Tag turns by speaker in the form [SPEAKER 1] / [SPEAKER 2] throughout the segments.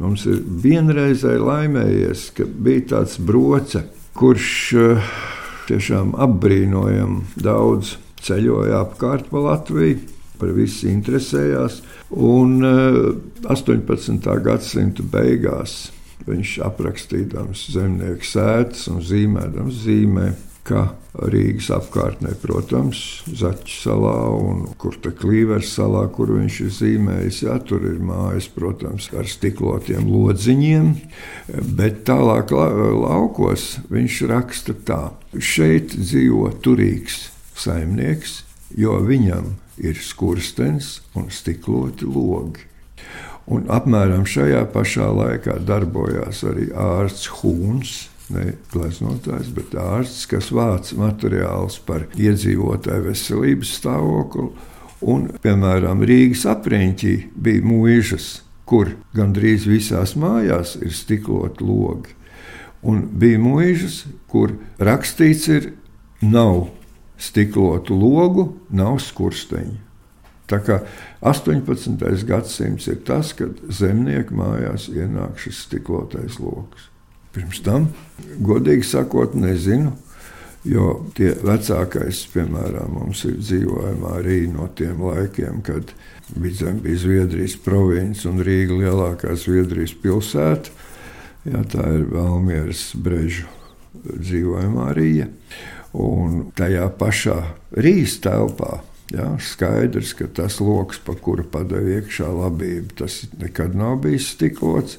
[SPEAKER 1] Mums ir vienreizēji laimējies, ka bija tāds broce, kurš uh, tiešām apbrīnojami daudz ceļoja apkārt pa Latviju, par visu interesējās. Un 18. Eh, gadsimta beigās viņš aprakstījams zemnieku sēdes un zīmēdams zīmē, ka Rīgas apkārtnē, protams, Zaķa salā un kur te Klīvers salā, kur viņš ir zīmējis, jā, tur ir mājas, protams, ar stiklotiem lodziņiem, bet tālāk la laukos viņš raksta tā. Šeit dzīvo turīgs saimnieks, jo viņam ir skurstenis un stikloti logi. Un apmēram šajā pašā laikā darbojās arī ārsts Hūns, ne gleznotājs, bet ārsts, kas vāc materiālus par iedzīvotāju veselības stāvokli. Un, piemēram, Rīgas apriņķī bija mūžas, kur gandrīz visās mājās ir stikloti logi. Un bija mūžas, kur rakstīts ir, nav stiklotu logu, nav skursteņu. Tā kā 18. gadsimts ir tas, kad zemnieku mājās ienāk šis stiklotais lokus. Pirms tam, godīgi sakot, nezinu. Jo tie vecākais, piemēram, mums ir dzīvojamā arī no tiem laikiem, kad Vidzem bija Zviedrijas province un Rīga lielākā Zviedrijas pilsēta. Jā, tā ir Valmieras brežu dzīvojamā Rīga. Un tajā pašā rīzes telpā Ja, skaidrs, ka tas lokus, pa kuru padeva iekšā labība, tas nekad nav bijis stiklots.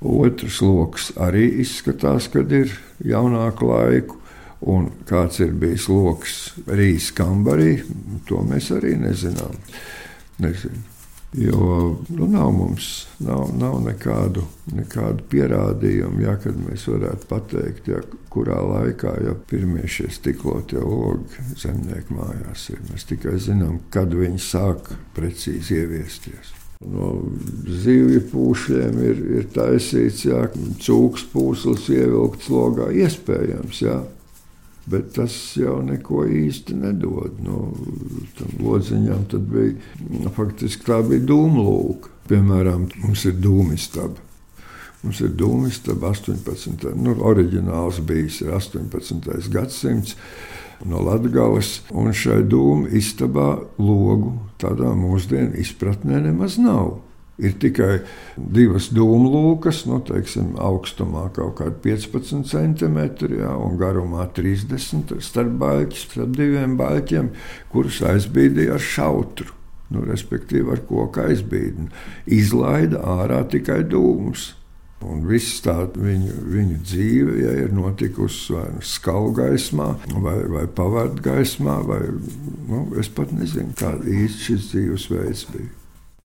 [SPEAKER 1] Otrs lokus arī izskatās, kad ir jaunāku laiku. Un kāds ir bijis lokus Rīgas kambarī, to mēs arī nezinām. Nezinu. Jo nu, nav mums nav, nav nekādu, nekādu pierādījumu, ja, kad mēs varētu pateikt, ja, kurā laikā ja pirmie šie stiklotie logi zemnieku mājās ir. Mēs tikai zinām, kad viņi sāk precīzi ieviesties. No zivju pūšļiem ir, ir taisīts, ja cūks pūslis ievilkts logā. Iespējams, jā, Bet tas jau neko īsti nedod. Nu, tam lodziņām bija faktiski tā bija dūmlūka. Piemēram, mums ir dūmistaba. Mums ir dūmistaba 18. Nu, oriģināls bijis 18. gadsimts no Latgales, un šai dūmu istabā logu tādā mūsdienu izpratnē nemaz nav. Ir tikai divas dūmlūkas, nu, teiksim, augstumā kaut kāda 15 centimetri jā, un garumā 30 starp baļķiem, starp diviem baļķiem, kurus aizbīdīja ar šautru. Nu, respektīvi, ar koku aizbīdi. Izlaida ārā tikai dūmus. Un viss tā viņa, viņa dzīve ja ir notikusi vai nu skalgaismā, vai, vai pavārdgaismā, vai nu, es pat nezinu, kāda īsti šis dzīvesveids bija.